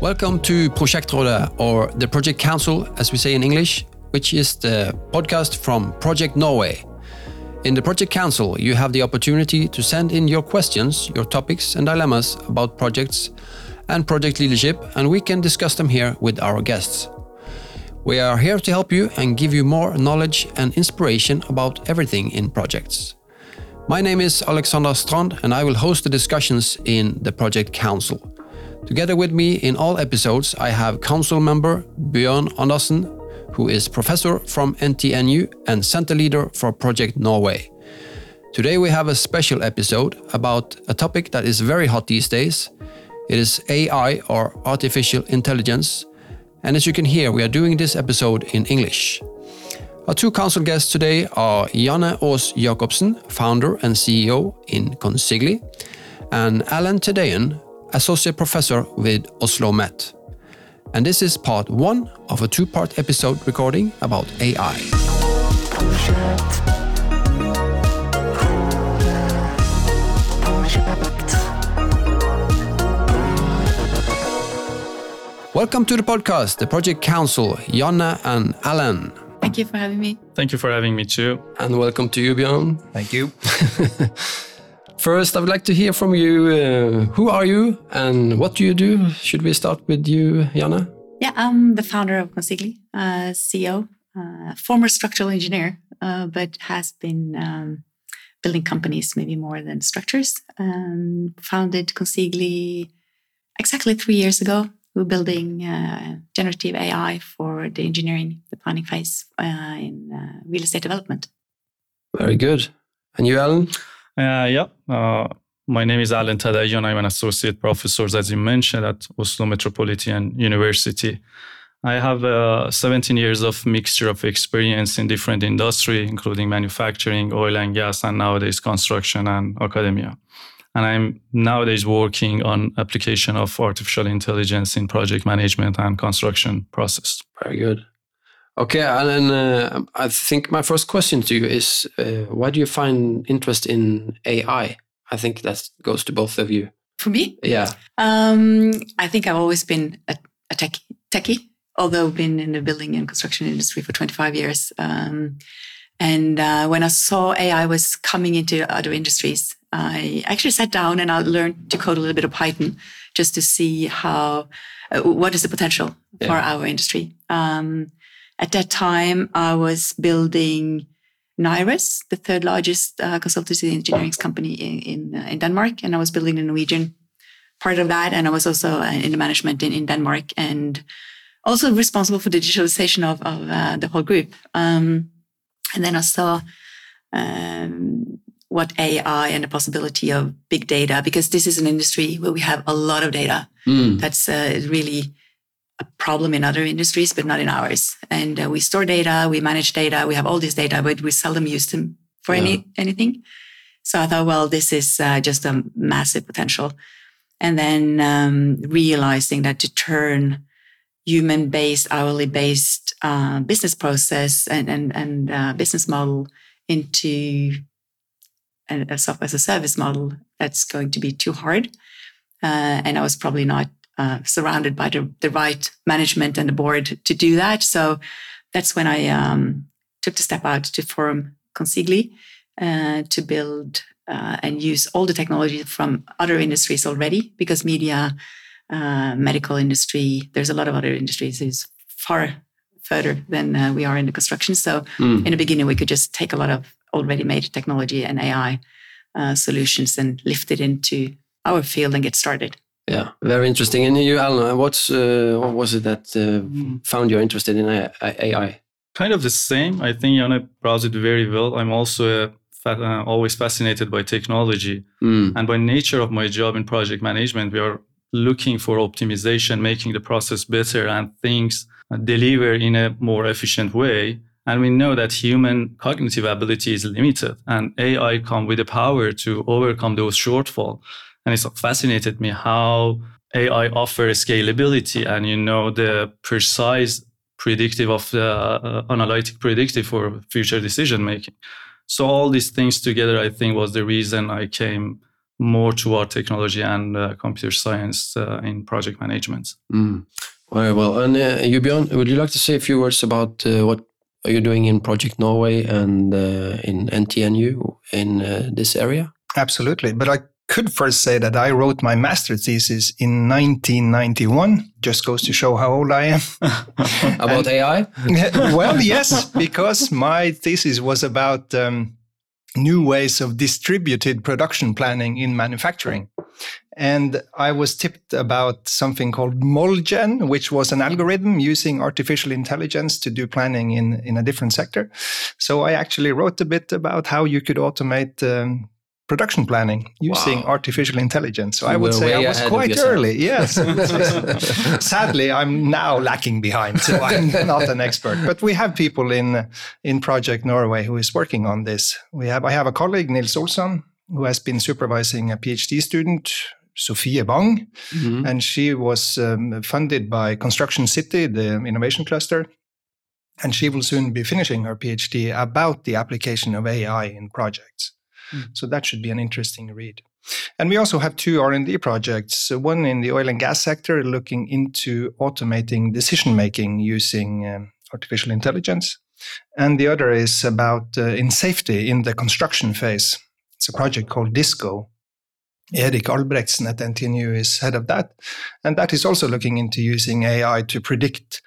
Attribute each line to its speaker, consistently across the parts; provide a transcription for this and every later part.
Speaker 1: Welcome to Prosjektrådet, or the Project Council, as we say in English, which is the podcast from Project Norway. In the Project Council, you have the opportunity to send in your questions, your topics, and dilemmas about projects and project leadership, and we can discuss them here with our guests. We are here to help you and give you more knowledge and inspiration about everything in projects. My name is Alexander Strand, and I will host the discussions in the Project Council. Together with me in all episodes, I have council member Bjørn Andersen, who is professor from NTNU and center leader for Project Norway. Today we have a special episode about a topic that is very hot these days. It is AI or artificial intelligence. And as you can hear, we are doing this episode in English. Our two council guests today are Janne Aas Jakobsen, founder and CEO in Consigli, and Alan Tedeyan, associate professor with Oslo Met. And this is part one of a two part episode recording about AI. Welcome to the podcast, the Project Council, Janne and Alan.
Speaker 2: Thank you for having me.
Speaker 3: Thank you for having me too.
Speaker 1: And welcome to you, Björn.
Speaker 4: Thank you.
Speaker 1: First, I would like to hear from you. Uh, who are you and what do you do? Should we start with you, Janne?
Speaker 2: Yeah, I'm the founder of Consigli, uh, CEO, uh, former structural engineer, uh, but has been um, building companies maybe more than structures. Um, founded Consigli exactly three years ago. We're building uh, generative AI for the engineering, the planning phase uh, in uh, real estate development.
Speaker 1: Very good. And you, Alan?
Speaker 3: Uh, yeah, uh, my name is Alan Tedeyan. I'm an associate professor, as you mentioned, at Oslo Metropolitan University. I have uh, 17 years of mixture of experience in different industry, including manufacturing, oil and gas, and nowadays construction and academia. And I'm nowadays working on application of artificial intelligence in project management and construction process.
Speaker 1: Very good. Okay, and uh, I think my first question to you is uh, why do you find interest in AI? I think that goes to both of you.
Speaker 2: For me?
Speaker 1: Yeah.
Speaker 2: Um, I think I've always been a, a techie, techie, although I've been in the building and construction industry for 25 years. Um, and uh, when I saw AI was coming into other industries, I actually sat down and I learned to code a little bit of Python just to see how, uh, what is the potential yeah. for our industry. Um, at that time, I was building Niras, the third largest uh, consultancy engineering company in in, uh, in, Denmark, and I was building the Norwegian part of that, and I was also uh, in the management in, in Denmark, and also responsible for the digitalization of, of uh, the whole group. Um, and then I saw um, what AI and the possibility of big data, because this is an industry where we have a lot of data. Mm. That's uh, really a problem in other industries, but not in ours. And uh, we store data, we manage data, we have all this data, but we seldom use them for yeah. any anything. So I thought, well, this is uh, just a massive potential. And then um, realizing that to turn human-based, hourly-based uh, business process and and, and uh, business model into a, a software as a service model, that's going to be too hard. Uh, and I was probably not uh, surrounded by the, the, right management and the board to do that. So that's when I um, took the step out to form Consigli uh, to build uh, and use all the technology from other industries already, because media, uh, medical industry, there's a lot of other industries who's far further than uh, we are in the construction. So mm. in the beginning, we could just take a lot of already made technology and AI solutions and lift it into our field and get started.
Speaker 1: Yeah, very interesting. And you, Alan, what's uh, what was it that uh, found you interested in AI?
Speaker 3: Kind of the same. I think Janne brought it very well. I'm also uh, always fascinated by technology, mm. and by nature of my job in project management, we are looking for optimization, making the process better, and things deliver in a more efficient way. And we know that human cognitive ability is limited, and AI come with the power to overcome those shortfalls and it's fascinated me how AI offers scalability and you know the precise predictive of the uh, analytic predictive for future decision making. So all these things together, I think, was the reason I came more toward technology and uh, computer science uh, in project management.
Speaker 1: Mm. Very well. And uh, you, would you like to say a few words about uh, what are you doing in Project Norway and uh, in NTNU in uh, this area?
Speaker 4: Absolutely. But I could first say that I wrote my master thesis in 1991. Just goes to show how old I am.
Speaker 1: about and, AI?
Speaker 4: well, yes, because my thesis was about um, new ways of distributed production planning in manufacturing. And I was tipped about something called MolGen, which was an algorithm using artificial intelligence to do planning in, in a different sector. So I actually wrote a bit about how you could automate um, production planning using wow. artificial intelligence. So, I would say I was quite early. Yes. Sadly, I'm now lacking behind, so I'm not an expert. But we have people in in Project Norway who is working on this. We have I have a colleague Nils Olsson who has been supervising a PhD student. Sophie Bang, mm-hmm. and she was um, funded by Construction City, the innovation cluster, and she will soon be finishing her PhD about the application of AI in projects. Mm. So that should be an interesting read. And we also have two R&D projects, one in the oil and gas sector looking into automating decision making using um, artificial intelligence. And the other is about uh, in safety in the construction phase. It's a project called DISCO. Erik Albrechtsen at NTNU is head of that. And that is also looking into using AI to predict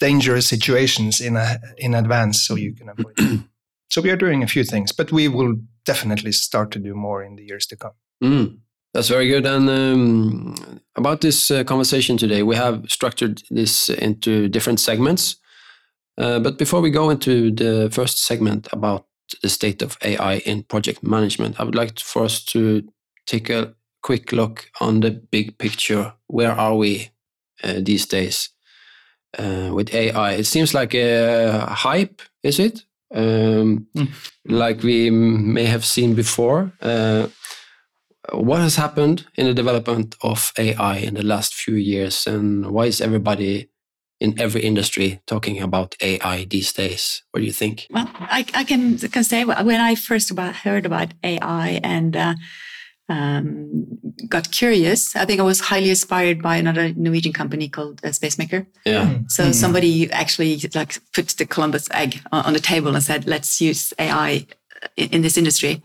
Speaker 4: dangerous situations in, a, in advance so you can avoid them. So we are doing a few things, but we will definitely start to do more in the years to come.
Speaker 1: Mm, that's very good. And um, about this uh, conversation today, we have structured this into different segments. Uh, but before we go into the first segment about the state of AI in project management, I would like for us to take a quick look on the big picture. Where are we uh, these days uh, with AI? It seems like a hype, is it? Um, mm. like we may have seen before. Uh, what has happened in the development of AI in the last few years, and why is everybody in every industry talking about AI these days? What do you think?
Speaker 2: Well, I, I can, can say when I first about, heard about AI and uh, um, got curious. I think I was highly inspired by another Norwegian company called uh, Spacemaker.
Speaker 1: Yeah. Mm.
Speaker 2: So mm. somebody actually like put the Columbus egg on, on, the table and said, "Let's use AI in, in this industry."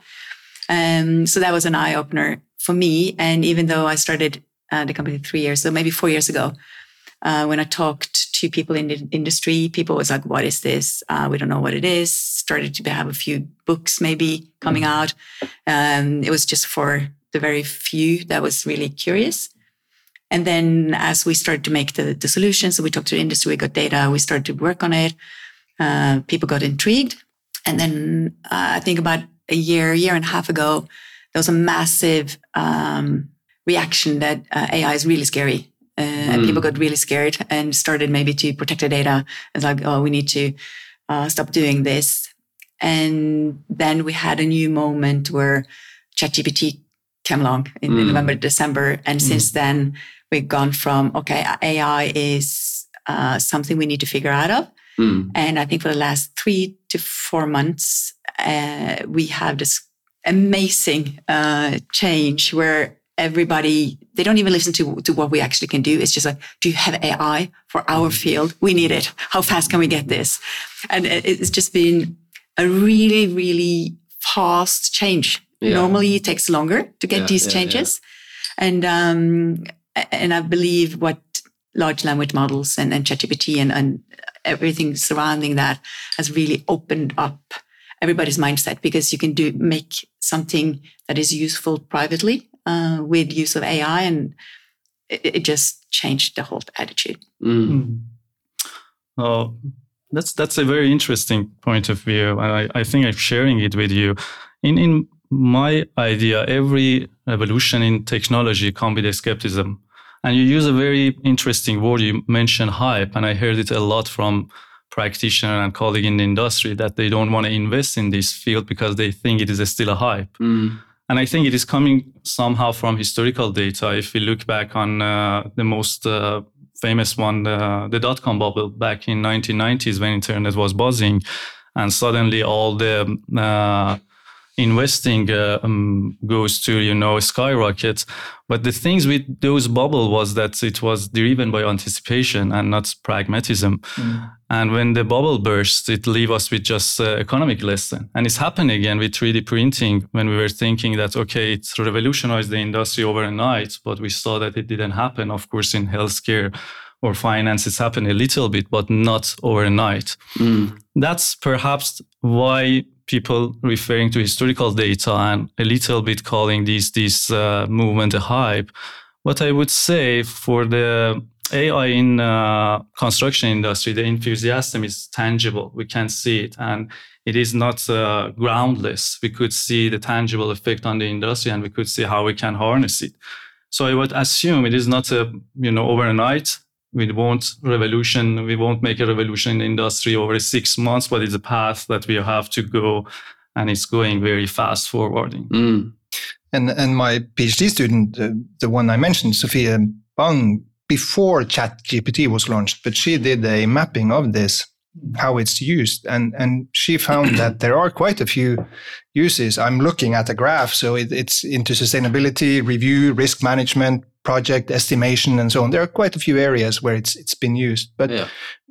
Speaker 2: Um, so that was an eye opener for me. And even though I started uh, the company three years, so maybe four years ago, uh, when I talked to people in the industry, people was like, "What is this? Uh, we don't know what it is." Started to have a few books maybe coming mm. out. Um, it was just for the very few that was really curious. And then as we started to make the, the solutions, so we talked to the industry, we got data, we started to work on it. Uh, people got intrigued. And then uh, I think about a year, year and a half ago, there was a massive um, reaction that uh, AI is really scary. Uh, mm. And people got really scared and started maybe to protect the data. It's like, oh, we need to uh, stop doing this. And then we had a new moment where ChatGPT came along in, mm. November, December. And mm. since then, we've gone from, okay, AI is uh, something we need to figure out of. Mm. And I think for the last three to four months, uh, we have this amazing uh, change where everybody they don't even listen to, to what we actually can do. It's just like, do you have AI for our mm. field? We need it. How fast can we get this? And it's just been a really, really fast change yeah. Normally, it takes longer to get yeah, these changes, and um, and I believe what large language models and, and ChatGPT and, and everything surrounding that has really opened up everybody's mindset because you can do make something that is useful privately uh, with use of AI, and it, it, just changed the whole attitude.
Speaker 3: Mm. Oh, that's that's a very interesting point of view, and I, I think I'm sharing it with you. In in my idea, every evolution in technology comes with a skepticism. And you use a very interesting word. You mentioned hype, and I heard it a lot from practitioner and colleague in the industry that they don't want to invest in this field because they think it is a still a hype. Mm. And I think it is coming somehow from historical data. If we look back on uh, the most uh, famous one, uh, the dot-com bubble back in 1990s when internet was buzzing, and suddenly all the uh, investing uh, um, goes to you know skyrocket but the things with those bubble was that it was driven by anticipation and not pragmatism mm. And when the bubble burst it leave us with just uh, economic lesson and it's happened again with 3d printing when we were thinking that okay it's revolutionized the industry overnight but we saw that it didn't happen of course in healthcare or finance it's happened a little bit but not overnight mm. that's perhaps why people referring to historical data and a little bit calling this this uh, movement a hype. What I would say for the AI in uh, construction industry, the enthusiasm is tangible. We can see it, and it is not uh, groundless. We could see the tangible effect on the industry, and we could see how we can harness it. So I would assume it is not a you know overnight we won't revolution we won't make a revolution in the industry over six months but it's a path that we have to go and it's going very fast forwarding mm.
Speaker 4: and and my phd student uh, the one i mentioned sophia bang before chat gpt was launched but she did a mapping of this how it's used and and she found that there are quite a few uses i'm looking at a graph so it, it's into sustainability review risk management project estimation and so on. There are quite a few areas where it's it's been used, but yeah.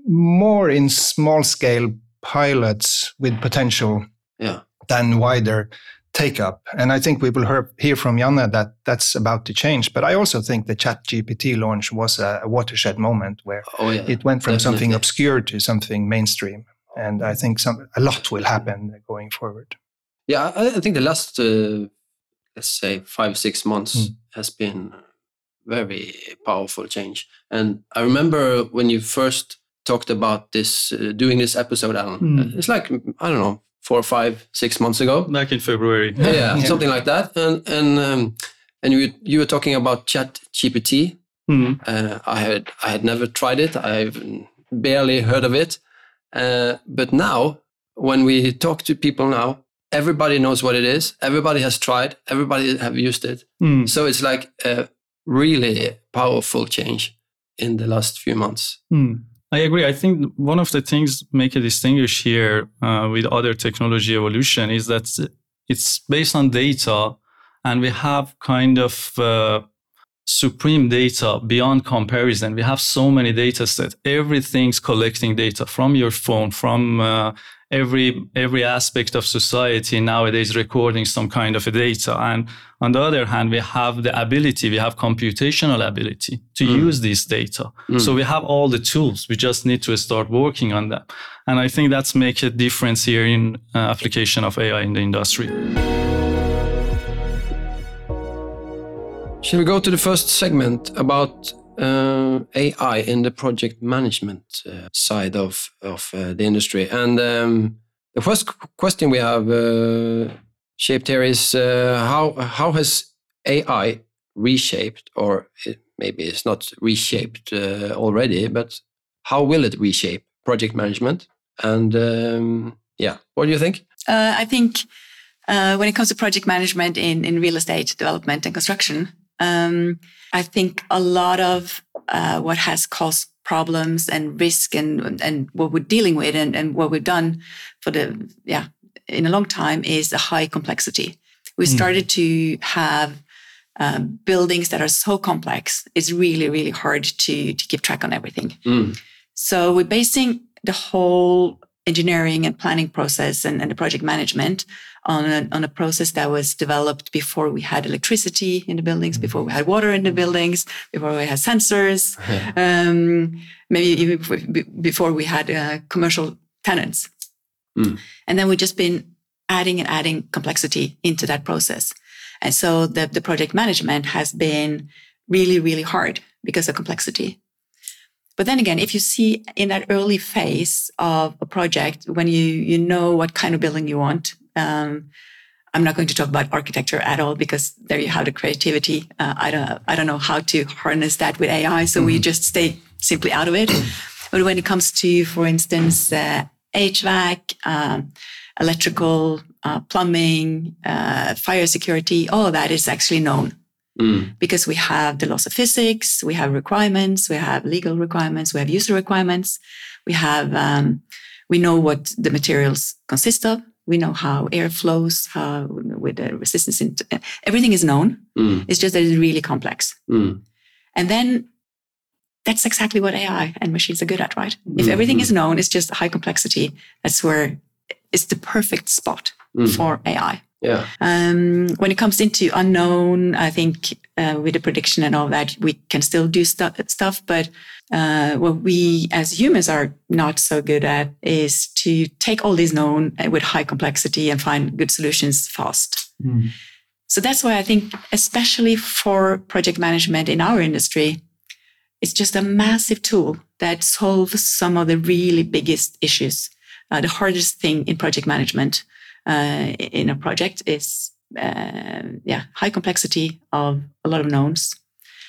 Speaker 4: more in small scale pilots with potential yeah. than wider take up. And I think we will hear, hear from Janne that that's about to change. But I also think the Chat GPT launch was a, a watershed moment where oh, yeah. it went from Definitely. something obscure to something mainstream. And I think some a lot will happen going forward.
Speaker 1: Yeah, I, I think the last uh, let's say five six months mm. has been very powerful change. And I remember when you first talked about this, uh, doing this episode, Alan. Mm. It's like I don't know, four or five, six months ago.
Speaker 3: Back in February.
Speaker 1: yeah, yeah, something like that. And and um, and you you were talking about Chat GPT. Mm. Uh, I had I had never tried it. I've barely heard of it. Uh, but now, when we talk to people now, everybody knows what it is. Everybody has tried. Everybody have used it. Mm. So it's like a really powerful change in the last few months.
Speaker 3: Mm. I agree. I think one of the things make a distinguish here uh, with other technology evolution is that it's based on data, and we have kind of uh, supreme data beyond comparison. We have so many data sets. Everything's collecting data from your phone, from uh, every every aspect of society nowadays recording some kind of a data and on the other hand we have the ability we have computational ability to mm. use this data mm. so we have all the tools we just need to start working on them and i think that's make a difference here in uh, application of ai in the industry
Speaker 1: Shall we go to the first segment about uh, AI in the project management uh, side of of uh, the industry. And um, the first question we have uh, shaped here is uh, how how has AI reshaped, or it, maybe it's not reshaped uh, already, but how will it reshape project management? And um, yeah, what do you think?
Speaker 2: I think when it comes to project management in in real estate development and construction. Um, I think a lot of uh, what has caused problems and risk and and what we're dealing with and, and what we've done for the yeah in a long time is a high complexity. We mm. started to have uh, buildings that are so complex. It's really really hard to to keep track on everything. Mm. So we're basing the whole engineering and planning process and, and the project management on a, on a process that was developed before we had electricity in the buildings, mm-hmm. before we had water in the buildings, before we had sensors, um, maybe even before we had uh, commercial tenants. Mm. And then we've just been adding and adding complexity into that process. And so the, the project management has been really, really hard because of complexity. But then again, if you see in that early phase of a project, when you you know what kind of building you want, um, I'm not going to talk about architecture at all because there you have the creativity. Uh, I don't I don't know how to harness that with AI, so mm-hmm. we just stay simply out of it. but when it comes to, for instance, uh, HVAC, um, electrical, uh, plumbing, uh, fire security, all of that is actually known. Mm. Because we have the laws of physics, we have requirements, we have legal requirements, we have user requirements, we have um, we know what the materials consist of. We know how air flows, how with the resistance. In, everything is known. Mm. It's just that it's really complex. Mm. And then that's exactly what AI and machines are good at, right? Mm-hmm. If everything is known, it's just high complexity. That's where it's the perfect spot mm-hmm. for AI.
Speaker 5: Yeah.
Speaker 2: Um, when it comes into unknown, I think uh, with the prediction and all that, we can still do stu- stuff. But uh, what we as humans are not so good at is to take all these known uh, with high complexity and find good solutions fast. Mm. So that's why I think, especially for project management in our industry, it's just a massive tool that solves some of the really biggest issues. Uh, the hardest thing in project management in a project is, uh, yeah, high complexity of a lot of knowns,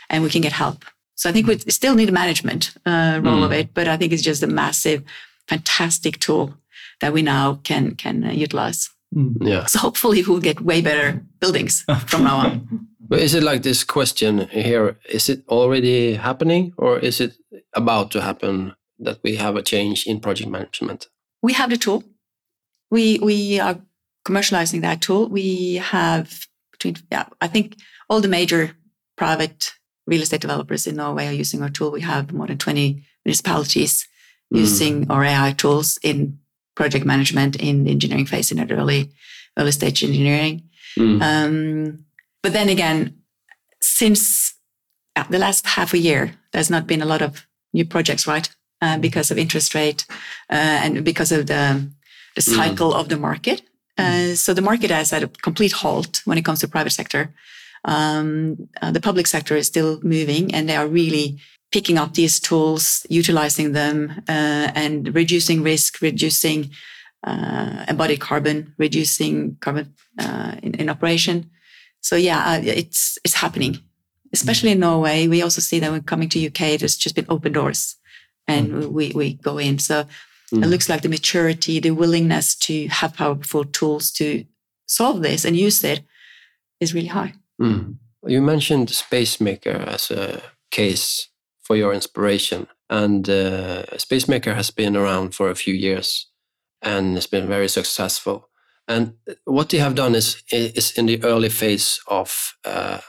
Speaker 2: and we can get help. So I think we still need a management uh, role mm. of it, but I think it's just a massive, fantastic tool that we now can can uh, utilize.
Speaker 5: Mm. Yeah.
Speaker 2: So hopefully we'll get way better buildings from now on.
Speaker 5: But is it like this question here? Is it already happening or is it about to happen that we have a change in project management?
Speaker 2: We have the tool. We we are commercializing that tool. We have between yeah, I think all the major private real estate developers in Norway are using our tool. We have more than 20 municipalities mm. using our AI tools in project management, in the engineering phase, in early early stage engineering. Mm. Um, but then again, since the last half a year, there's not been a lot of new projects, right? Uh, because of interest rate uh, and because of the, the cycle mm. of the market. Uh, so the market has had a complete halt when it comes to private sector. Um, uh, the public sector is still moving and they are really picking up these tools, utilizing them, uh, and reducing risk, reducing uh, embodied carbon, reducing carbon in, in operation. So yeah, uh, it's it's happening, especially in Norway. We also see that when coming to UK, there's just been open doors, and mm. we we go in. So mm. it looks like the maturity, the willingness to have powerful tools to solve this and use it is really high.
Speaker 5: Mm. You mentioned SpaceMaker as a case for your inspiration, and uh, SpaceMaker has been around for a few years and it's been very successful. And what they have done is is in the early phase of uh,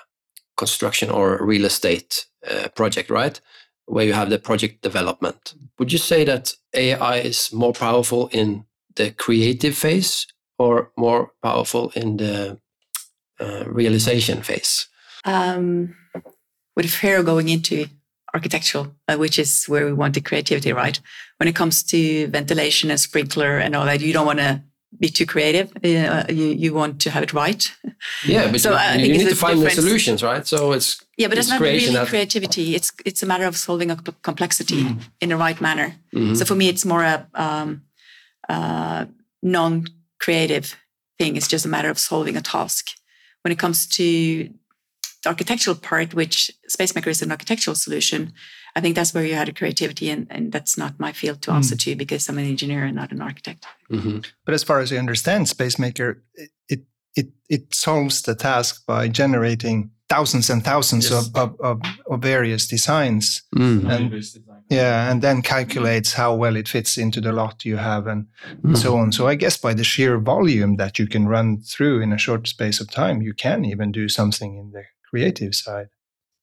Speaker 5: construction or real estate uh, project, right? Where you have the project development. Would you say that AI is more powerful in the creative phase or more powerful in the uh, realization phase?
Speaker 2: Um, with fear going into architectural, uh, which is where we want the creativity, right? When it comes to ventilation and sprinkler and all that, you don't want to be too creative. Uh, you you want to have it right.
Speaker 5: Yeah, but so you, you need to find difference. the solutions, right? So it's
Speaker 2: yeah, but it's, it's not really that... creativity. It's it's a matter of solving a complexity mm. in the right manner. Mm-hmm. So for me, it's more a um, uh, non-creative thing. It's just a matter of solving a task. When it comes to the architectural part, which SpaceMaker is an architectural solution, I think that's where you had a creativity, and, and that's not my field to answer mm. to because I'm an engineer and not an architect.
Speaker 4: Mm-hmm. But as far as I understand, SpaceMaker, it, it, it solves the task by generating thousands and thousands yes. of, of, of, of, various designs. Mm. And, yeah, and then calculates how well it fits into the lot you have and, mm. and so on. So I guess by the sheer volume that you can run through in a short space of time, you can even do something in the creative side.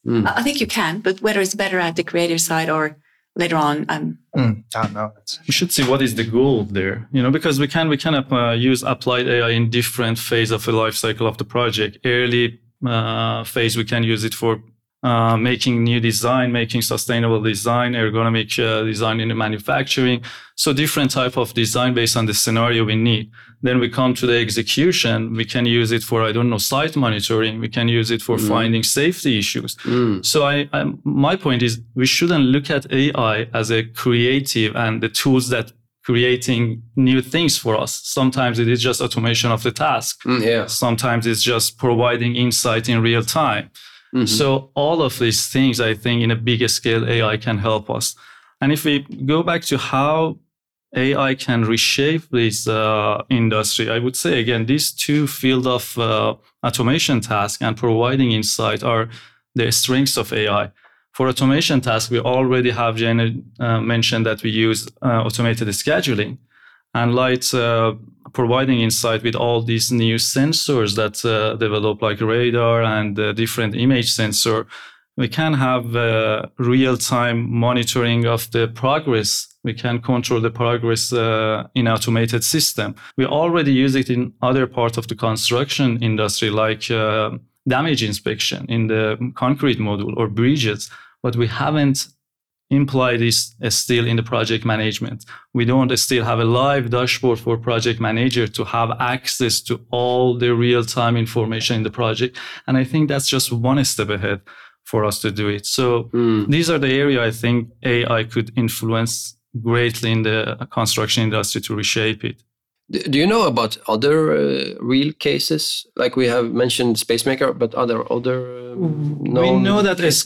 Speaker 2: Mm. I think you can, but whether it's better at the creative side or later on, um,
Speaker 4: mm, I don't know.
Speaker 3: We should see what is the goal there, you know, because we can we can uh, use applied AI in different phase of the life cycle of the project. Early uh, phase, we can use it for uh, making new design, making sustainable design, ergonomic uh, design in the manufacturing. So different type of design based on the scenario we need. Then we come to the execution. We can use it for, I don't know, site monitoring. We can use it for mm. finding safety issues. Mm. So I, I, my point is we shouldn't look at AI as a creative and the tools that creating new things for us. Sometimes it is just automation of the task.
Speaker 5: Mm, yeah.
Speaker 3: Sometimes it's just providing insight in real time. Mm-hmm. So all of these things, I think, in a bigger scale, AI can help us. And if we go back to how AI can reshape this uh, industry, I would say again, these two field of uh, automation task and providing insight are the strengths of AI. For automation tasks, we already have Janne uh, mentioned that we use uh, automated scheduling. and light uh, providing insight with all these new sensors that uh, develop like radar and uh, different image sensor. We can have uh, real-time monitoring of the progress. We can control the progress uh, in automated system. We already use it in other parts of the construction industry like uh, damage inspection in the concrete module or bridges but we haven't imply this is still in the project management. We don't still have a live dashboard for project manager to have access to all the real time information in the project. And I think that's just one step ahead for us to do it. So mm. these are the area I think AI could influence greatly in the construction industry to reshape it.
Speaker 5: Do you know about other uh, real cases? Like we have mentioned SpaceMaker, but other other um,
Speaker 3: we know that cases?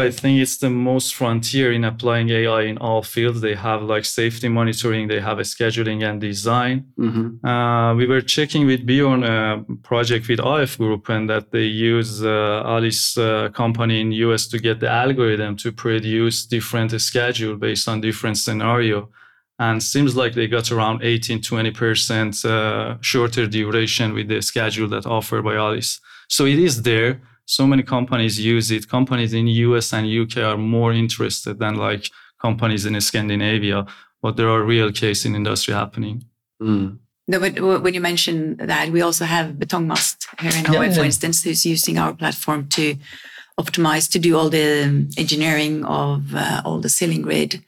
Speaker 3: I think, it's the most frontier in applying AI in all fields. They have like safety monitoring, they have a scheduling and design. Mm-hmm. Uh, we were checking with Bjorn a project with AF Group, and that they use uh, Alice uh, company in US to get the algorithm to produce different schedule based on different scenario and seems like they got around 18 20% uh, shorter duration with the schedule that offered by alice so it is there so many companies use it companies in us and uk are more interested than like companies in scandinavia but there are real cases in industry happening
Speaker 2: mm. No, but when you mention that, we also have Betongmast here in Norway, yeah, yeah. for instance, who's using our platform to optimize, to do all the engineering of uh, all the ceiling grid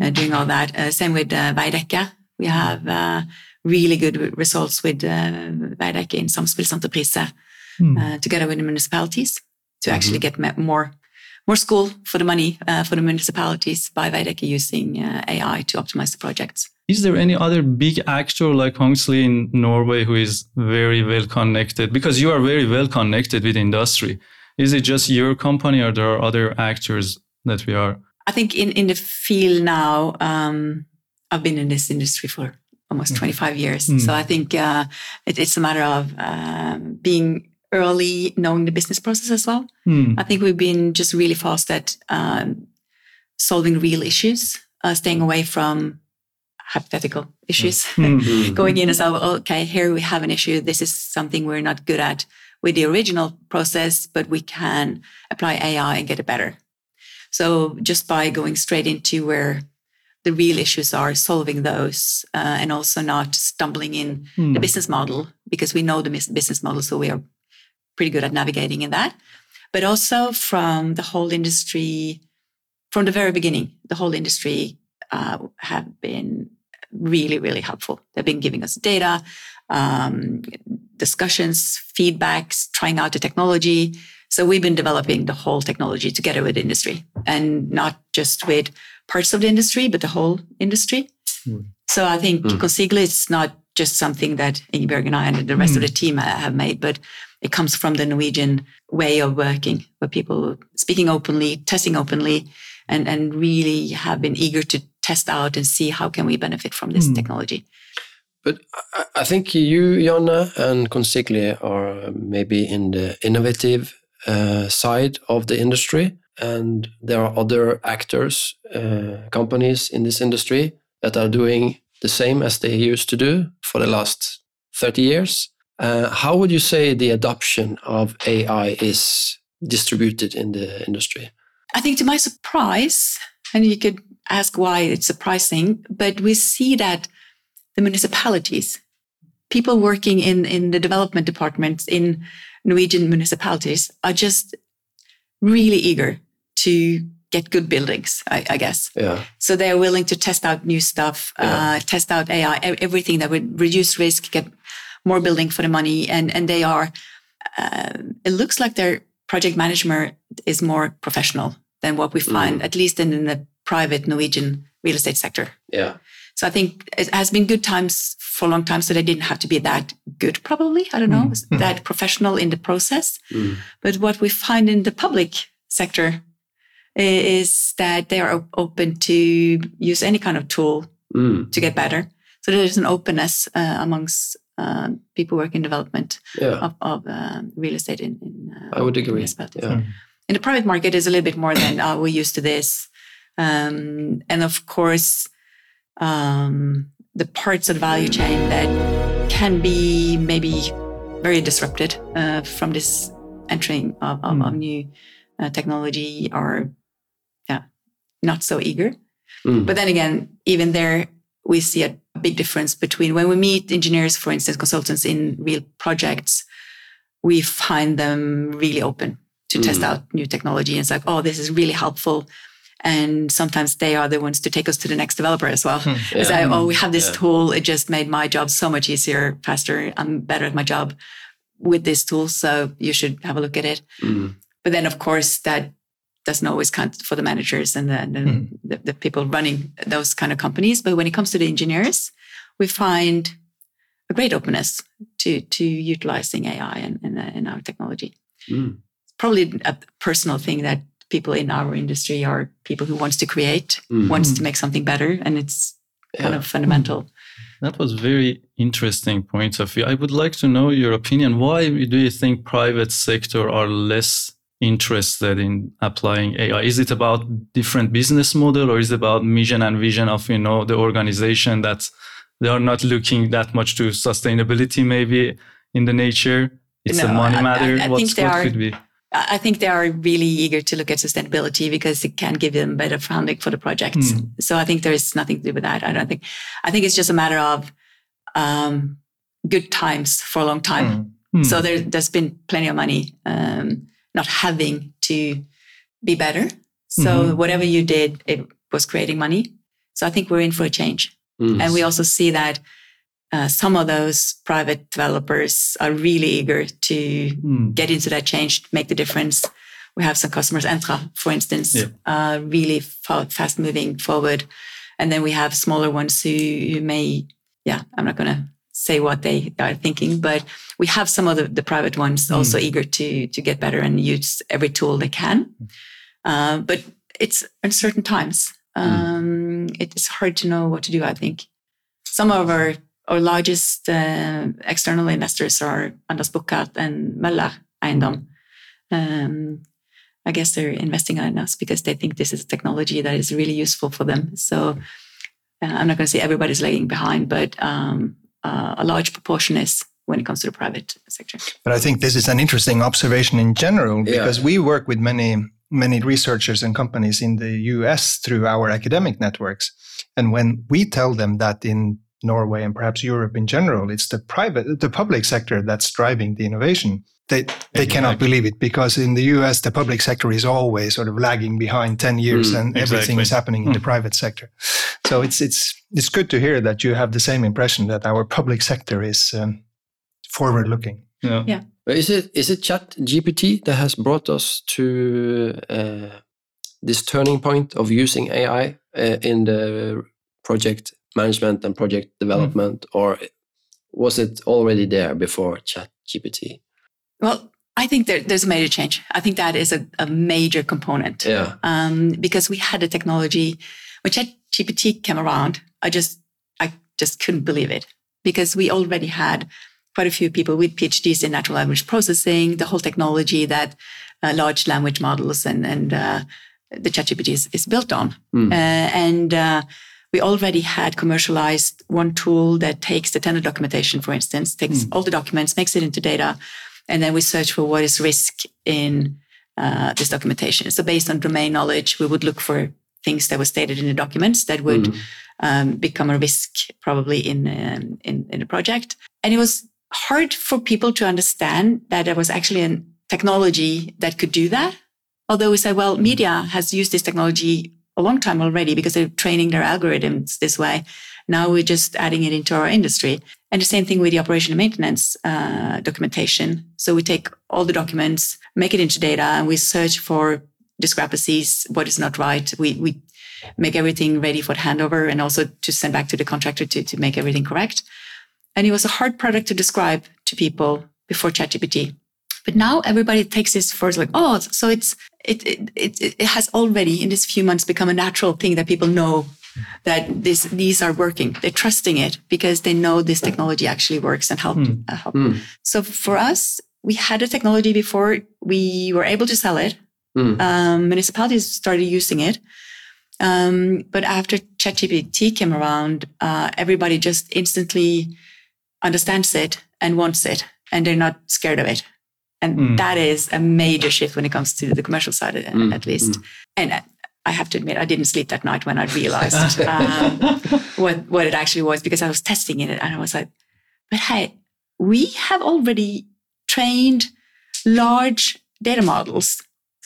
Speaker 2: uh, doing all that. Uh, same with uh, Veidekke. We have uh, really good results with uh, Veidekke in Samspillsentreprise mm. uh, together with the municipalities to mm-hmm. actually get more more school for the money uh, for the municipalities by Veidekke using uh, AI to optimize the projects.
Speaker 3: Is there any other big actor like Consigli in Norway who is very well connected? Because you are very well connected with industry. Is it just your company or there are other actors that we are
Speaker 2: I think in, in the field now, um, I've been in this industry for almost mm. 25 years. Mm. So I think uh, it, it's a matter of uh, being early, knowing the business process as well. Mm. I think we've been just really fast at um, solving real issues, uh, staying away from hypothetical issues, mm. Mm. going in and say, okay, here we have an issue. This is something we're not good at with the original process, but we can apply AI and get it better. So just by going straight into where the real issues are, solving those, uh, and also not stumbling in mm. the hmm. business model because we know the business model, so we are pretty good at navigating in that. But also from the whole industry, from the very beginning, the whole industry uh, have been really, really helpful. They've been giving us data, um, discussions, feedbacks, trying out the technology, so we've been developing the whole technology together with industry and not just with parts of the industry, but the whole industry. Mm. So I think mm. Consigli is not just something that Ingeborg and I and the rest mm. of the hmm. team have made, but it comes from the Norwegian way of working, where people speaking openly, testing openly, and, and really have been eager to test out and see how can we benefit from this hmm. technology.
Speaker 5: But I think you, Janne, and Consigli are maybe in the innovative uh, side of the industry. And there are other actors, uh, companies in this industry that are doing the same as they used to do for the last 30 years. Uh, how would you say the adoption of AI is distributed in the industry?
Speaker 2: I think, to my surprise, and you could ask why it's surprising, but we see that the municipalities, people working in, in the development departments, in Norwegian municipalities are just really eager to get good buildings, I, I guess.
Speaker 5: Yeah.
Speaker 2: So they're willing to test out new stuff, yeah. uh, test out AI, everything that would reduce risk, get more building for the money, and and they are. Uh, it looks like their project management is more professional than what we find, mm. at least in, in the private Norwegian real estate sector.
Speaker 5: Yeah.
Speaker 2: So I think it has been good times for a long time. So they didn't have to be that good, probably. I don't know, mm. that professional in the process. Mm. But what we find in the public sector is that they are open to use any kind of tool mm. to get better. So there's an openness uh, amongst uh, people working in development yeah. of, of uh, real estate in, in
Speaker 5: I would agree.
Speaker 2: Yeah. In the private market, is a little bit more than oh, we're used to this, um, and of course, um, the parts of the value chain that can be maybe very disrupted uh, from this entering of, of,
Speaker 3: Mm.
Speaker 2: of new uh, technology are yeah not so eager
Speaker 5: Mm.
Speaker 2: but then again even there we see a big difference between when we meet engineers for instance consultants in real projects we find them really open to test
Speaker 5: Mm.
Speaker 2: out new technology and it's like oh this is really helpful and sometimes they are the ones to take us to the next developer as well it's
Speaker 5: Yeah.
Speaker 2: like oh we have this
Speaker 5: Yeah.
Speaker 2: tool it just made my job so much easier faster i'm better at my job with this tool so you should have a look at it
Speaker 5: Mm.
Speaker 2: but then of course that doesn't always count for the managers and the, the,
Speaker 4: Mm.
Speaker 2: the, the people running those kind of companies but when it comes to the engineers we find a great openness to to utilizing ai in, in, in our technology
Speaker 5: Mm.
Speaker 2: probably a personal thing that people in our industry are people who wants to create
Speaker 5: Mm.
Speaker 2: wants to make something better and it's kind
Speaker 5: Yeah.
Speaker 2: of fundamental
Speaker 3: That was very interesting point of view. I would like to know your opinion. Why do you think private sector are less interested in applying AI? Is it about different business model or is it about mission and vision of, you know, the organization that they are not looking that much to sustainability maybe in the nature? It's a
Speaker 2: No,
Speaker 3: money
Speaker 2: I-
Speaker 3: matter.
Speaker 2: I- I
Speaker 3: What's,
Speaker 2: think they
Speaker 3: what
Speaker 2: are-
Speaker 3: could be?
Speaker 2: I think they are really eager to look at sustainability because it can give them better funding for the projects.
Speaker 3: Hmm.
Speaker 2: So I think there is nothing to do with that. I don't think. I think it's just a matter of um, good times for a long time.
Speaker 4: Mm.
Speaker 3: Hmm.
Speaker 2: So there, there's been plenty of money um, not having to be better. So
Speaker 3: Mhm.
Speaker 2: whatever you did, it was creating money. So I think we're in for a change.
Speaker 5: Mm.
Speaker 2: And we also see that uh, some of those private developers are really eager to
Speaker 3: Hmm.
Speaker 2: get into that change, make the difference. We have some customers, Entra, for instance,
Speaker 3: Yeah.
Speaker 2: uh, really fa- fast moving forward. And then we have smaller ones who, who may, yeah, I'm not going to say what they are thinking, but we have some of the, the private ones
Speaker 3: Mm.
Speaker 2: also eager to, to get better and use every tool they can. Uh, but it's uncertain times. Um, It's hard to know what to do, I think. Some of our, our largest uh, external investors are Anders Buchardt and Møller Eiendom. Um, I guess they're investing in us because they think this is technology that is really useful for them. So uh, I'm not going to say everybody's lagging behind, but um, uh, a large proportion is when it comes to the private sector.
Speaker 4: But I think this is an interesting observation in general
Speaker 5: Yeah.
Speaker 4: because we work with many many researchers and companies in the US through our academic networks. And when we tell them that in Norway and perhaps Europe in general, it's the private the public sector that's driving the innovation. They they cannot believe it because in the US the public sector is always sort of lagging behind 10 years
Speaker 5: Mm,
Speaker 4: and everything is happening in the
Speaker 3: Mm.
Speaker 4: private sector. So it's it's it's good to hear that you have the same impression that our public sector is um, forward looking.
Speaker 3: Yeah.
Speaker 2: Yeah.
Speaker 5: Is it is it Chat GPT that has brought us to uh, this turning point of using AI uh, in the project management and project development, or was it already there before Chat GPT?
Speaker 2: Well, I think there, there's a major change. I think that is a, a major component.
Speaker 5: Yeah.
Speaker 2: um, because we had a technology when ChatGPT came around. I just I just couldn't believe it because we already had quite a few people with PhDs in natural language processing, the whole technology that uh, large language models and and uh, the ChatGPT is, is built on,
Speaker 5: Mm.
Speaker 2: uh, and. We already had commercialized one tool that takes the tender documentation, for instance, takes all the documents, makes it into data, and then we search for what is risk in uh, this documentation. So based on domain knowledge, we would look for things that were stated in the documents that would
Speaker 5: Mm.
Speaker 2: um, become a risk probably in, um, in in the project. And it was hard for people to understand that there was actually a technology that could do that. Although we said, well, media has used this technology a long time already because they're training their algorithms this way. Now we're just adding it into our industry. And the same thing with the operation and maintenance uh, documentation. So we take all the documents, make it into data, and we search for discrepancies, what is not right. We, we make everything ready for the handover and also to send back to the contractor to, to make everything correct. And it was a hard product to describe to people before ChatGPT. But now everybody takes this first like, oh, so it's it it it, it has already in these few months become a natural thing that people know that this these are working. They're trusting it because they know this technology actually works and help.
Speaker 3: Hmm.
Speaker 2: Uh, help.
Speaker 5: Mm.
Speaker 2: So for us, we had a technology before we were able to sell it.
Speaker 5: Mm.
Speaker 2: Um, municipalities started using it. Um, but after ChatGPT came around, uh, everybody just instantly understands it and wants it, and they're not scared of it. And mm. that is a major shift when it comes to the commercial side, mm. at least. Mm. And I have to admit, I didn't sleep that night when I realized um, what what it actually was because I was testing it and I was like, but hey, we have already trained large data models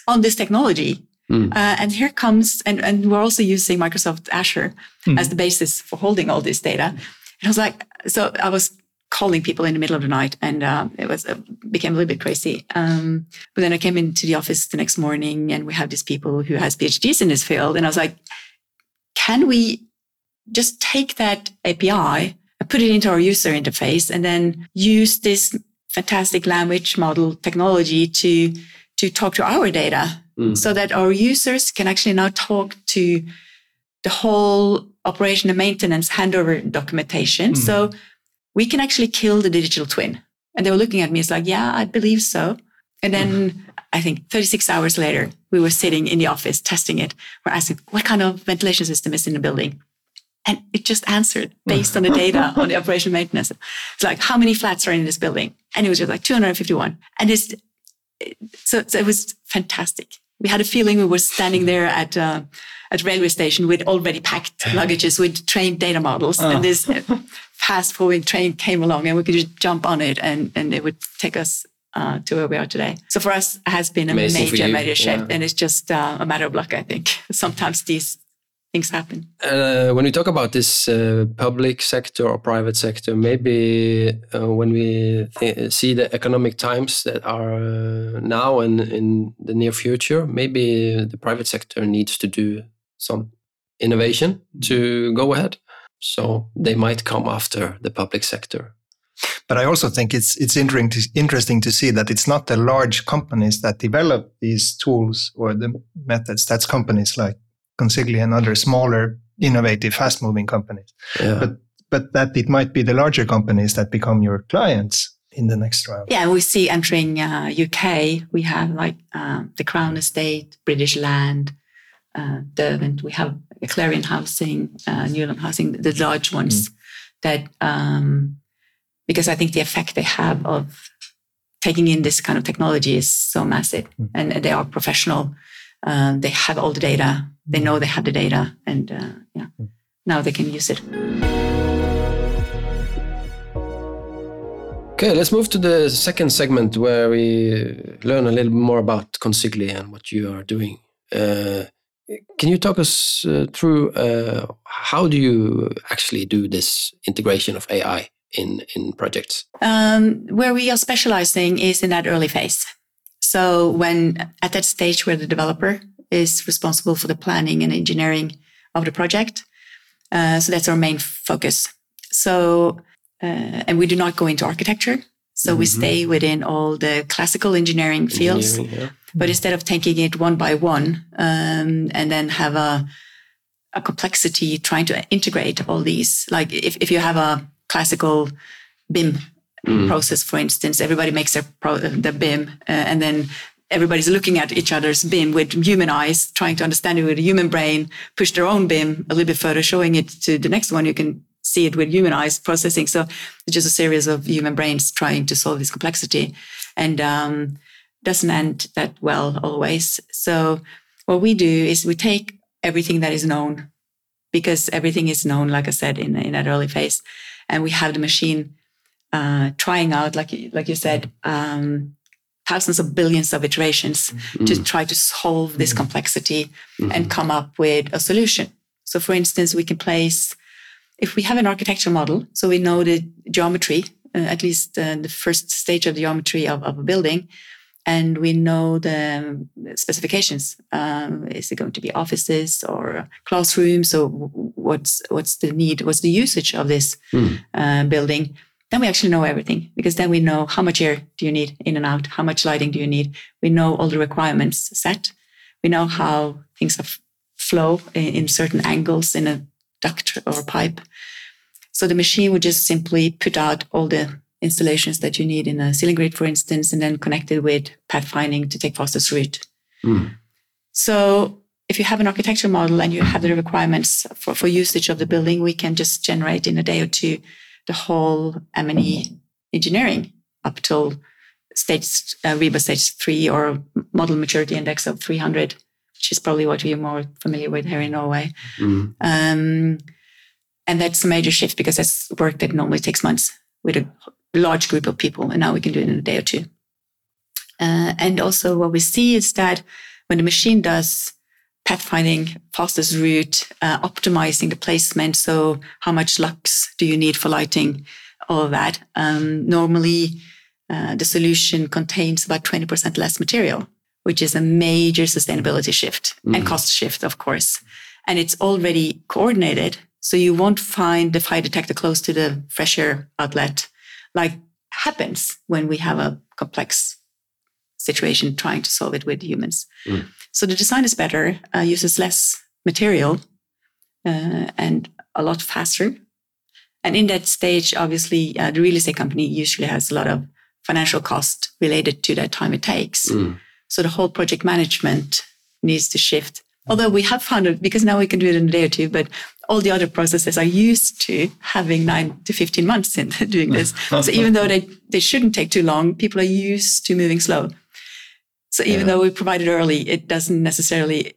Speaker 2: on this technology. Mm. Uh, and here comes, and, and we're also using Microsoft Azure mm. as the basis for holding all this data. And I was like, so I was calling people in the middle of the night and uh, it was uh, became a little bit crazy um, but then i came into the office the next morning and we have these people who has phds in this field and i was like can we just take that api and put it into our user interface and then use this fantastic language model technology to to talk to our data mm. so that our users can actually now talk to the whole operation and maintenance handover documentation mm. so we can actually kill the digital twin. And they were looking at me, it's like, yeah, I believe so. And then mm-hmm. I think 36 hours later, we were sitting in the office testing it. We're asking, what kind of ventilation system is in the building? And it just answered based on the data on the operation maintenance. It's like, how many flats are in this building? And it was just like 251. And it's, so, so it was fantastic. We had a feeling we were standing there at, uh, at railway station with already packed luggages with trained data models. Oh. And this fast moving train came along and we could just jump on it and, and it would take us uh, to where we are today. So for us, it has been a Amazing major, major shift. Yeah. And it's just uh, a matter of luck, I think. Sometimes these things happen.
Speaker 5: Uh, when we talk about this uh, public sector or private sector, maybe uh, when we see the economic times that are uh, now and in the near future, maybe the private sector needs to do some innovation to go ahead. So they might come after the public sector.
Speaker 4: But I also think it's it's interesting to see that it's not the large companies that develop these tools or the methods. That's companies like Consigli and other smaller, innovative, fast-moving companies. Yeah. But but that it might be the larger companies that become your clients in the next round.
Speaker 2: Yeah, we see entering uh, UK. We have like uh, the Crown Estate, British Land, uh, Derwent. We have Clarion Housing, uh, Newland Housing, the large ones mm. that, um, because I think the effect they have of taking in this kind of technology is so massive mm. and they are professional. Um, they have all the data. They know they have the data and uh, yeah, mm. now they can use it.
Speaker 5: Okay, let's move to the second segment where we learn a little more about Consigli and what you are doing. Uh, can you talk us uh, through uh, how do you actually do this integration of AI in in projects?
Speaker 2: Um, where we are specializing is in that early phase. So when at that stage where the developer is responsible for the planning and engineering of the project, uh, so that's our main focus. So uh, and we do not go into architecture. So mm-hmm. we stay within all the classical engineering fields. Engineering, yeah. But instead of taking it one by one um, and then have a, a complexity trying to integrate all these, like if, if you have a classical BIM mm. process, for instance, everybody makes their, pro, their BIM uh, and then everybody's looking at each other's BIM with human eyes, trying to understand it with a human brain, push their own BIM a little bit further, showing it to the next one. You can see it with human eyes processing. So it's just a series of human brains trying to solve this complexity and um, doesn't end that well always. So what we do is we take everything that is known because everything is known, like I said, in, in that early phase. And we have the machine uh, trying out, like, like you said, um, thousands of billions of iterations mm-hmm. to try to solve this mm-hmm. complexity mm-hmm. and come up with a solution. So, for instance, we can place if we have an architectural model, so we know the geometry, uh, at least uh, the first stage of the geometry of, of a building, and we know the specifications. Um, is it going to be offices or classrooms, or what's what's the need, what's the usage of this mm. uh, building? Then we actually know everything because then we know how much air do you need in and out, how much lighting do you need. We know all the requirements set. We know how things flow in, in certain angles in a duct or pipe. So the machine would just simply put out all the installations that you need in a ceiling grid, for instance, and then connect it with pathfinding to take fastest route. Mm. So if you have an architecture model and you have the requirements for, for usage of the building, we can just generate in a day or two the whole M&E engineering up till stage uh, RIBA stage three or model maturity index of 300, which is probably what we're more familiar with here in Norway. Mm. Um, and that's a major shift because that's work that normally takes months with a large group of people, and now we can do it in a day or two. Uh, and also, what we see is that when the machine does pathfinding, fastest route, uh, optimizing the placement. So, how much lux do you need for lighting? All of that. Um, normally, uh, the solution contains about 20% less material, which is a major sustainability shift mm. and cost shift, of course. And it's already coordinated. So, you won't find the fire detector close to the fresh air outlet like happens when we have a complex situation trying to solve it with humans. Mm. So the design is better, uh, uses less material, uh, and a lot faster. And in that stage, obviously, uh, the real estate company usually has a lot of financial cost related to that time it takes. Mm. So the whole project management needs to shift. Although we have found it because now we can do it in a day or two, but all the other processes are used to having nine to 15 months in doing this. so even though they, they shouldn't take too long, people are used to moving slow. So even yeah. though we provide it early, it doesn't necessarily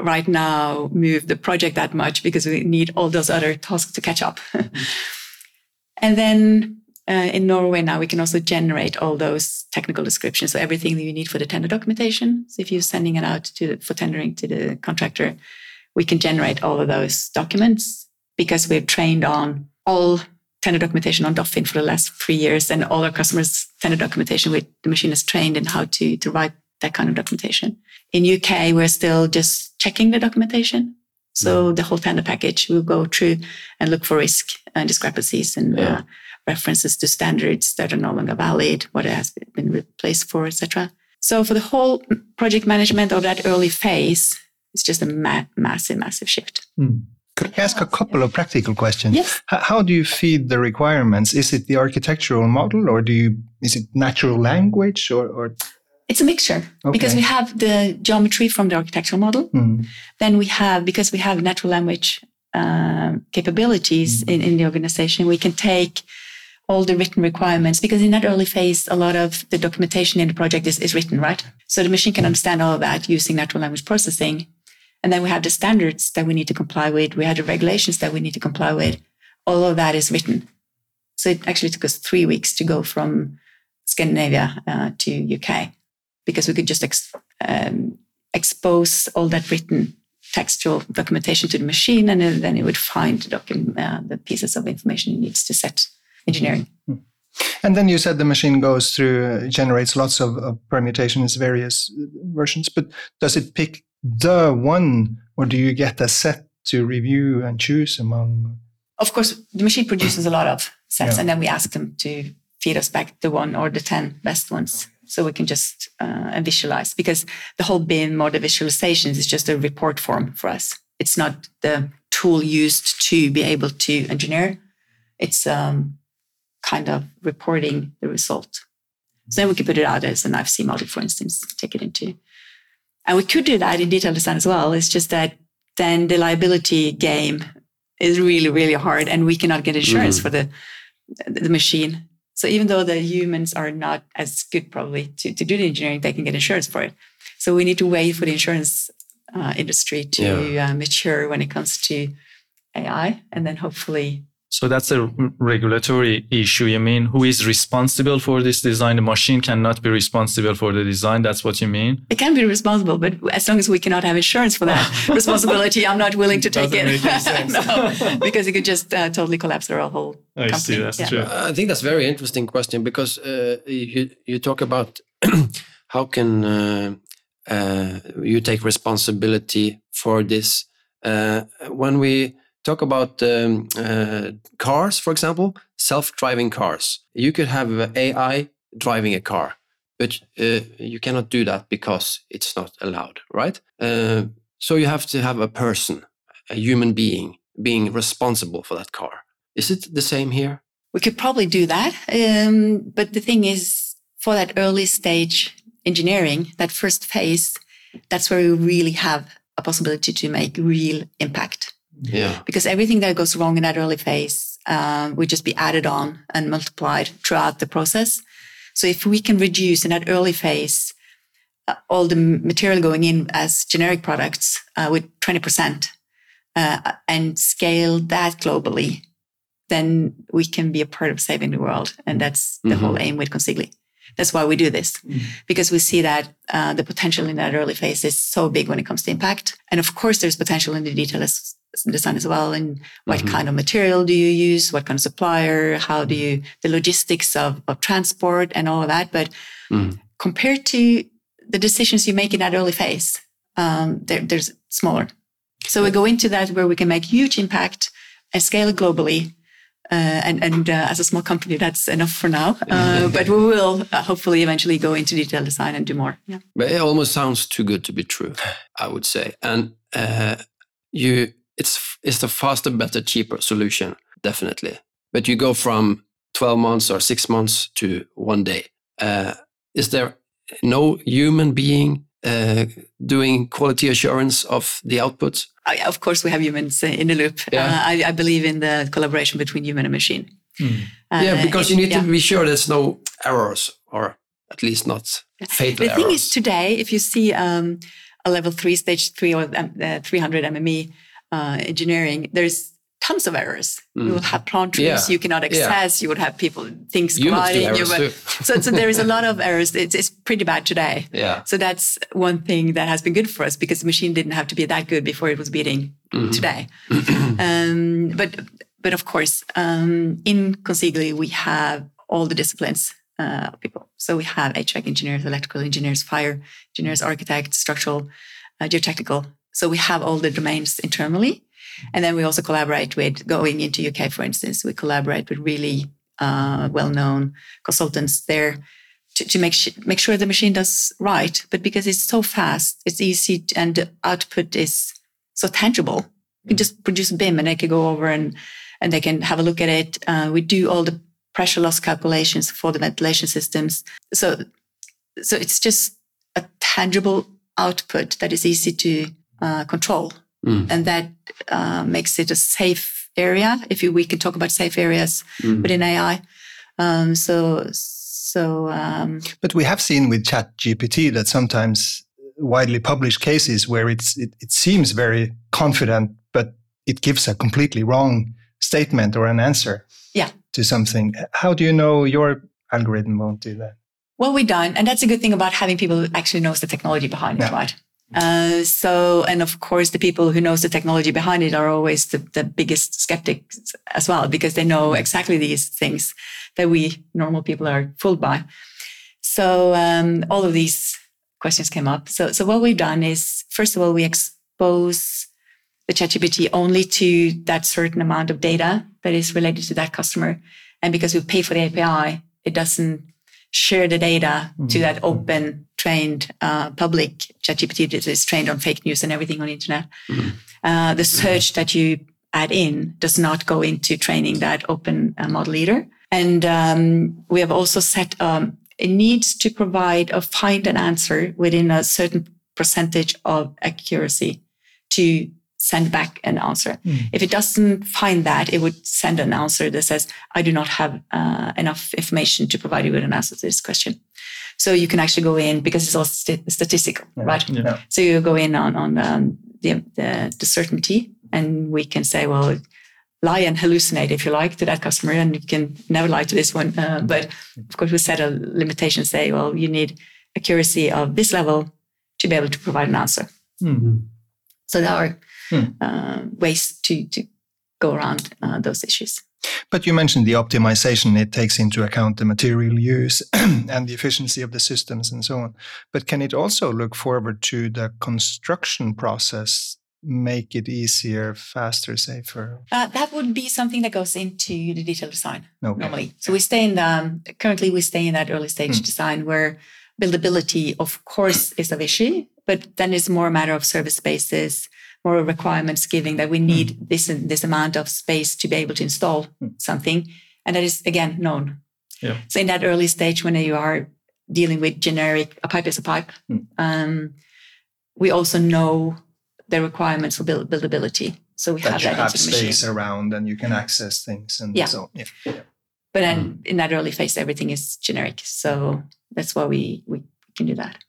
Speaker 2: right now move the project that much because we need all those other tasks to catch up. and then uh, in Norway now we can also generate all those technical descriptions, so everything that you need for the tender documentation. So if you're sending it out to for tendering to the contractor, we can generate all of those documents because we've trained on all tender documentation on Doffin for the last three years, and all our customers' tender documentation with the machine is trained in how to, to write that kind of documentation. In UK, we're still just checking the documentation. So the whole tender package will go through and look for risk and discrepancies and yeah. uh, references to standards that are no longer valid, what has been replaced for, etc. So for the whole project management of that early phase, it's just a ma- massive, massive shift. Mm.
Speaker 4: Could I ask a couple of practical questions?
Speaker 2: Yes.
Speaker 4: H- how do you feed the requirements? Is it the architectural model, or do you? Is it natural language, or? or?
Speaker 2: It's a mixture okay. because we have the geometry from the architectural model. Mm. Then we have because we have natural language uh, capabilities mm. in, in the organization, we can take all the written requirements because in that early phase, a lot of the documentation in the project is, is written, right? So the machine can understand all of that using natural language processing. And then we have the standards that we need to comply with. We have the regulations that we need to comply with. All of that is written. So it actually took us three weeks to go from Scandinavia uh, to UK because we could just ex- um, expose all that written textual documentation to the machine, and then it would find the, uh, the pieces of information it needs to set engineering. Hmm.
Speaker 4: And then you said the machine goes through, uh, generates lots of, of permutations, various versions, but does it pick the one, or do you get a set to review and choose among?
Speaker 2: Of course, the machine produces a lot of sets, yeah. and then we ask them to feed us back the one or the 10 best ones. So we can just uh, visualize because the whole BIM or the visualizations is just a report form for us. It's not the tool used to be able to engineer. It's um, kind of reporting the result. So then we could put it out as an IFC model, for instance, take it into. And we could do that in detailed design as well. It's just that then the liability game is really, really hard and we cannot get insurance mm. for the, the machine. So even though the humans are not as good probably to, to do the engineering, they can get insurance for it. So we need to wait for the insurance uh, industry to yeah. uh, mature when it comes to AI and then hopefully
Speaker 3: so that's a regulatory issue. You mean who is responsible for this design? The machine cannot be responsible for the design. That's what you mean?
Speaker 2: It can be responsible, but as long as we cannot have insurance for that responsibility, I'm not willing to take it. no, because it could just uh, totally collapse our whole. I company. see.
Speaker 3: That's yeah. true.
Speaker 5: I think that's a very interesting question because uh, you you talk about how can uh, uh, you take responsibility for this uh, when we talk about um, uh, cars, for example, self-driving cars. You could have AI driving a car, but uh, you cannot do that because it's not allowed, right? Uh, so you have to have a person, a human being, being responsible for that car. Is it the same here?
Speaker 2: We could probably do that, um, but the thing is, for that early stage engineering, that first phase, that's where we really have a possibility to make real impact.
Speaker 5: Yeah.
Speaker 2: Because everything that goes wrong in that early phase uh, would just be added on and multiplied throughout the process. So if we can reduce in that early phase uh, all the material going in as generic products uh, with 20% uh, and scale that globally, then we can be a part of saving the world. And that's the
Speaker 5: Mhm.
Speaker 2: whole aim with Consigli. That's why we do this, because we see that uh, the potential in that early phase is so big when it comes to impact. And of course, there's potential in the detail as, design as well. And what
Speaker 5: Mhm.
Speaker 2: kind of material do you use? What kind of supplier? How do you, the logistics of, of transport and all of that. But
Speaker 5: Mhm.
Speaker 2: compared to the decisions you make in that early phase, um, they're, they're smaller. So we go into that where we can make huge impact and scale globally. Uh, and and uh, as a small company, that's enough for now. Uh, but we will uh, hopefully eventually go into detail design and do more. Yeah.
Speaker 5: But it almost sounds too good to be true, I would say. And uh, you, it's it's the faster, better, cheaper solution, definitely. But you go from twelve months or six months to one day. Uh, is there no human being uh, doing quality assurance of the output?
Speaker 2: Uh, yeah, of course, we have humans uh, in the loop.
Speaker 5: Yeah.
Speaker 2: Uh, I, I believe in the collaboration between human and machine. Uh,
Speaker 5: yeah, because you need
Speaker 2: yeah.
Speaker 5: to be sure there's no errors, or at least not fatal
Speaker 2: The thing is, today, if you see um, a level three, stage three, or um, uh, 300 MME uh, engineering, there's tons of errors. You will have plant
Speaker 5: Mm. Yeah.
Speaker 2: you cannot access. You would have people things colliding. You would- so, so there is a lot of errors. It's, it's pretty bad today.
Speaker 5: Yeah.
Speaker 2: So that's one thing that has been good for us because the machine didn't have to be that good before it was beating
Speaker 5: Mm-hmm.
Speaker 2: today. um, but but of course, um, in Consigli we have all the disciplines uh, of people. So we have HVAC engineers, electrical engineers, fire engineers, architects, structural, uh, geotechnical. So we have all the domains internally, and then we also collaborate with going into UK, for instance. We collaborate with really uh, well-known consultants there to, to make sh- make sure the machine does right. But because it's so fast, it's easy, to, and the output is so tangible. You can just produce a BIM, and they can go over and and they can have a look at it. Uh, we do all the pressure loss calculations for the ventilation systems. So so it's just a tangible output that is easy to uh, control,
Speaker 5: Mm.
Speaker 2: and that uh, makes it a safe area. If you, we can talk about safe areas
Speaker 5: Mm.
Speaker 2: within AI. Um, so so um,
Speaker 4: But we have seen with ChatGPT that sometimes widely published cases where it's it, it seems very confident, but it gives a completely wrong statement or an answer
Speaker 2: Yeah.
Speaker 4: to something. How do you know your algorithm won't do that?
Speaker 2: Well, we done, and that's a good thing about having people who actually knows the technology behind it, right? Uh, so, and of course, the people who knows the technology behind it are always the, the biggest skeptics as well, because they know exactly these things that we normal people are fooled by. So, um, all of these questions came up. So, so what we've done is, first of all, we expose the ChatGPT only to that certain amount of data that is related to that customer, and because we pay for the API, it doesn't share the data to that open trained uh, public ChatGPT that is trained on fake news and everything on the internet. Uh, the search that you add in does not go into training that open uh, model either. And um, we have also set um, it needs to provide or find an answer within a certain percentage of accuracy to send back an answer. If it doesn't find that, it would send an answer that says, I do not have uh, enough information to provide you with an answer to this question. So you can actually go in because it's all st- statistical, right?
Speaker 3: Yeah.
Speaker 2: So you go in on, on um, the, the, the certainty and we can say, well, lie and hallucinate if you like to that customer and you can never lie to this one. Uh, but of course, we set a limitation, say, well, you need accuracy of this level to be able to provide an answer. So there are uh, ways to, to go around uh, those issues.
Speaker 4: But you mentioned the optimization. It takes into account the material use and the efficiency of the systems and so on. But can it also look forward to the construction process, make it easier, faster, safer?
Speaker 2: Uh, that would be something that goes into the detailed design
Speaker 4: Okay.
Speaker 2: normally. So we stay in the um, currently we stay in that early stage design where buildability, of course, is of issue, but then it's more a matter of service spaces, more requirements giving that we need mm. this this amount of space to be able to install mm. something, and that is again known.
Speaker 3: Yeah.
Speaker 2: So in that early stage, when you are dealing with generic, a pipe is a pipe. Mm. Um, we also know the requirements for build, buildability. So we
Speaker 4: that
Speaker 2: have
Speaker 4: you
Speaker 2: that
Speaker 4: have
Speaker 2: the machine.
Speaker 4: space around and you can access things and
Speaker 2: Yeah.
Speaker 4: so yeah.
Speaker 2: But then in that early phase, everything is generic. So that's why we, we can do that.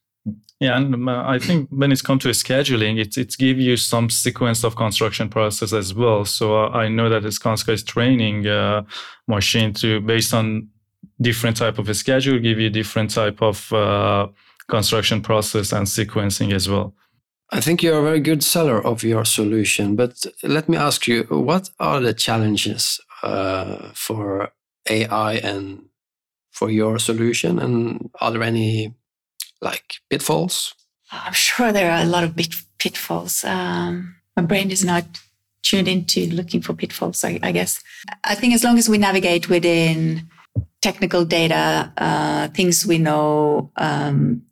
Speaker 3: Yeah, and um, uh, I think when it's come to scheduling, it it give you some sequence of construction process as well. So uh, I know that Skanska is training uh, machine to based on different type of a schedule, give you different type of uh, construction process and sequencing as well.
Speaker 5: I think you're a very good seller of your solution, but let me ask you, what are the challenges uh, for AI and for your solution? And are there any like pitfalls?
Speaker 2: I'm sure there are a lot of bit pitfalls. Um, my brain is not tuned into looking for pitfalls, I, I guess. I think as long as we navigate within technical data, uh, things we know, um,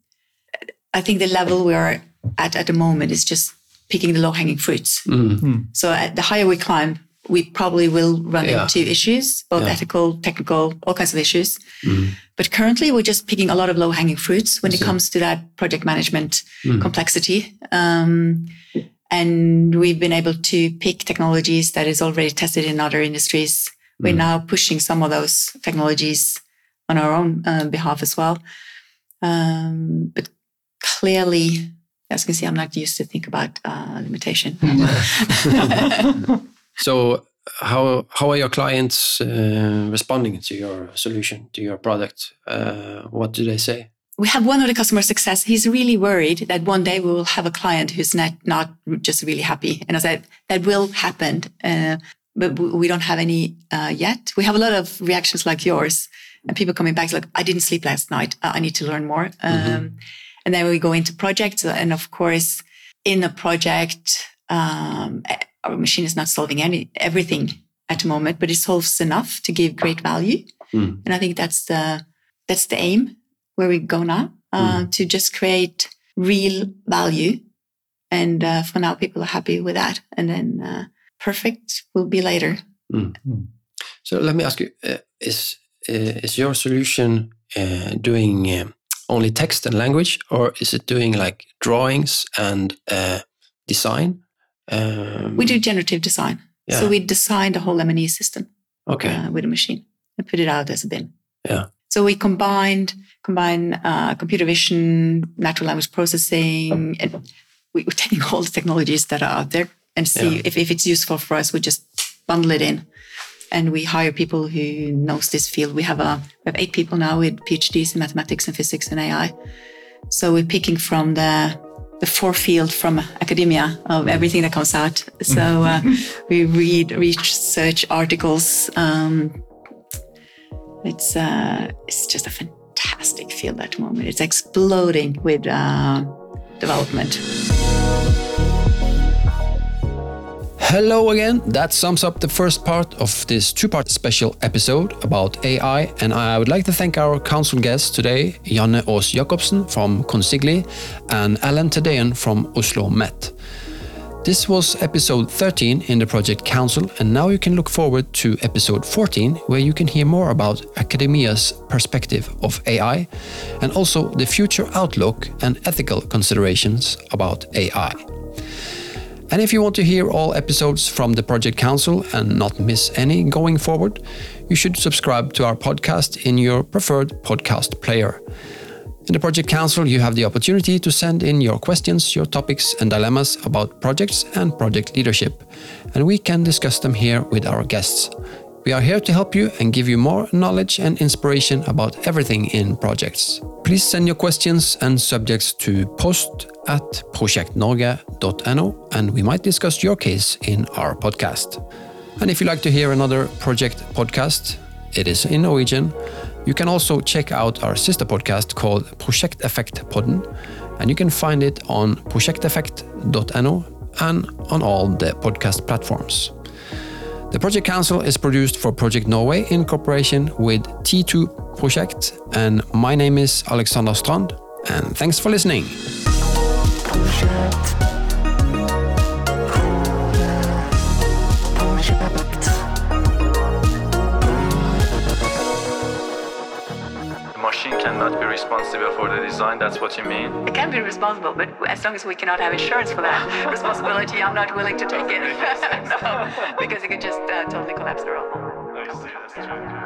Speaker 2: I think the level we are at at the moment is just picking the low hanging fruits.
Speaker 5: Mm.
Speaker 2: So at the higher we climb, we probably will run
Speaker 5: Yeah.
Speaker 2: into issues, both
Speaker 5: Yeah.
Speaker 2: ethical, technical, all kinds of issues.
Speaker 5: Mm.
Speaker 2: But currently, we're just picking a lot of low hanging fruits when it comes to that project management
Speaker 5: Mm.
Speaker 2: complexity. Um, and we've been able to pick technologies that is already tested in other industries. We're
Speaker 5: Mm.
Speaker 2: now pushing some of those technologies on our own uh, behalf as well. Um, but clearly, as you can see, I'm not used to think about uh, limitation.
Speaker 5: So, how how are your clients uh, responding to your solution, to your product? Uh, what do they say?
Speaker 2: we have one of the customer success. He's really worried that one day we will have a client who's not not just really happy. And I said that will happen, uh, but we don't have any uh, yet. We have a lot of reactions like yours, and people coming back like, "I didn't sleep last night. I need to learn more." Um, and then we go into projects, and of course, in a project, um, our machine is not solving any everything at the moment, but it solves enough to give great value.
Speaker 5: Mm.
Speaker 2: And I think that's the that's the aim where we go now uh, to just create real value. And uh, for now, people are happy with that. And then uh, perfect will be later.
Speaker 5: So, let me ask you: uh, Is uh, is your solution uh, doing um only text and language, or is it doing like drawings and uh, design? Um,
Speaker 2: We do generative design.
Speaker 5: Yeah.
Speaker 2: So we design the whole M&E system
Speaker 5: Okay.
Speaker 2: uh, with a machine and put it out as a BIM.
Speaker 5: Yeah.
Speaker 2: So we combined combine uh, computer vision, natural language processing, and we, we're taking all the technologies that are out there and see
Speaker 5: Yeah.
Speaker 2: if, if it's useful for us. We just bundle it in, and we hire people who knows this field. We have a we have eight people now with PhDs in mathematics and physics and AI. So we're picking from the the four field from academia of everything that comes out. So uh, we read research articles. Um, it's uh, it's just a fantastic field at the moment. It's exploding with uh, development.
Speaker 1: Hello again. That sums up the first part of this two part special episode about AI. And I would like to thank our council guests today, Janne Aas Jakobsen from Consigli and Alan Tedean from Oslo Met. This was episode 13 in the Project Council, and now you can look forward to episode 14, where you can hear more about academia's perspective of AI and also the future outlook and ethical considerations about AI. And if you want to hear all episodes from the Project Council and not miss any going forward, you should subscribe to our podcast in your preferred podcast player. In the Project Council, you have the opportunity to send in your questions, your topics, and dilemmas about projects and project leadership, and we can discuss them here with our guests. We are here to help you and give you more knowledge and inspiration about everything in projects. Please send your questions and subjects to post at prosjektnorge.no and we might discuss your case in our podcast. And if you'd like to hear another project podcast, it is in Norwegian. You can also check out our sister podcast called Prosjekteffekt-podden, and you can find it on prosjekteffekt.no and on all the podcast platforms. The Project Council is produced for Project Norway in cooperation with T2 Project, and my name is Alexander Strand, and thanks for listening.
Speaker 3: Responsible. for the design. That's what you mean?
Speaker 2: It can be responsible, but as long as we cannot have insurance for that responsibility, I'm not willing to take it. no, because it could just uh, totally collapse the whole.
Speaker 3: I see, that's true.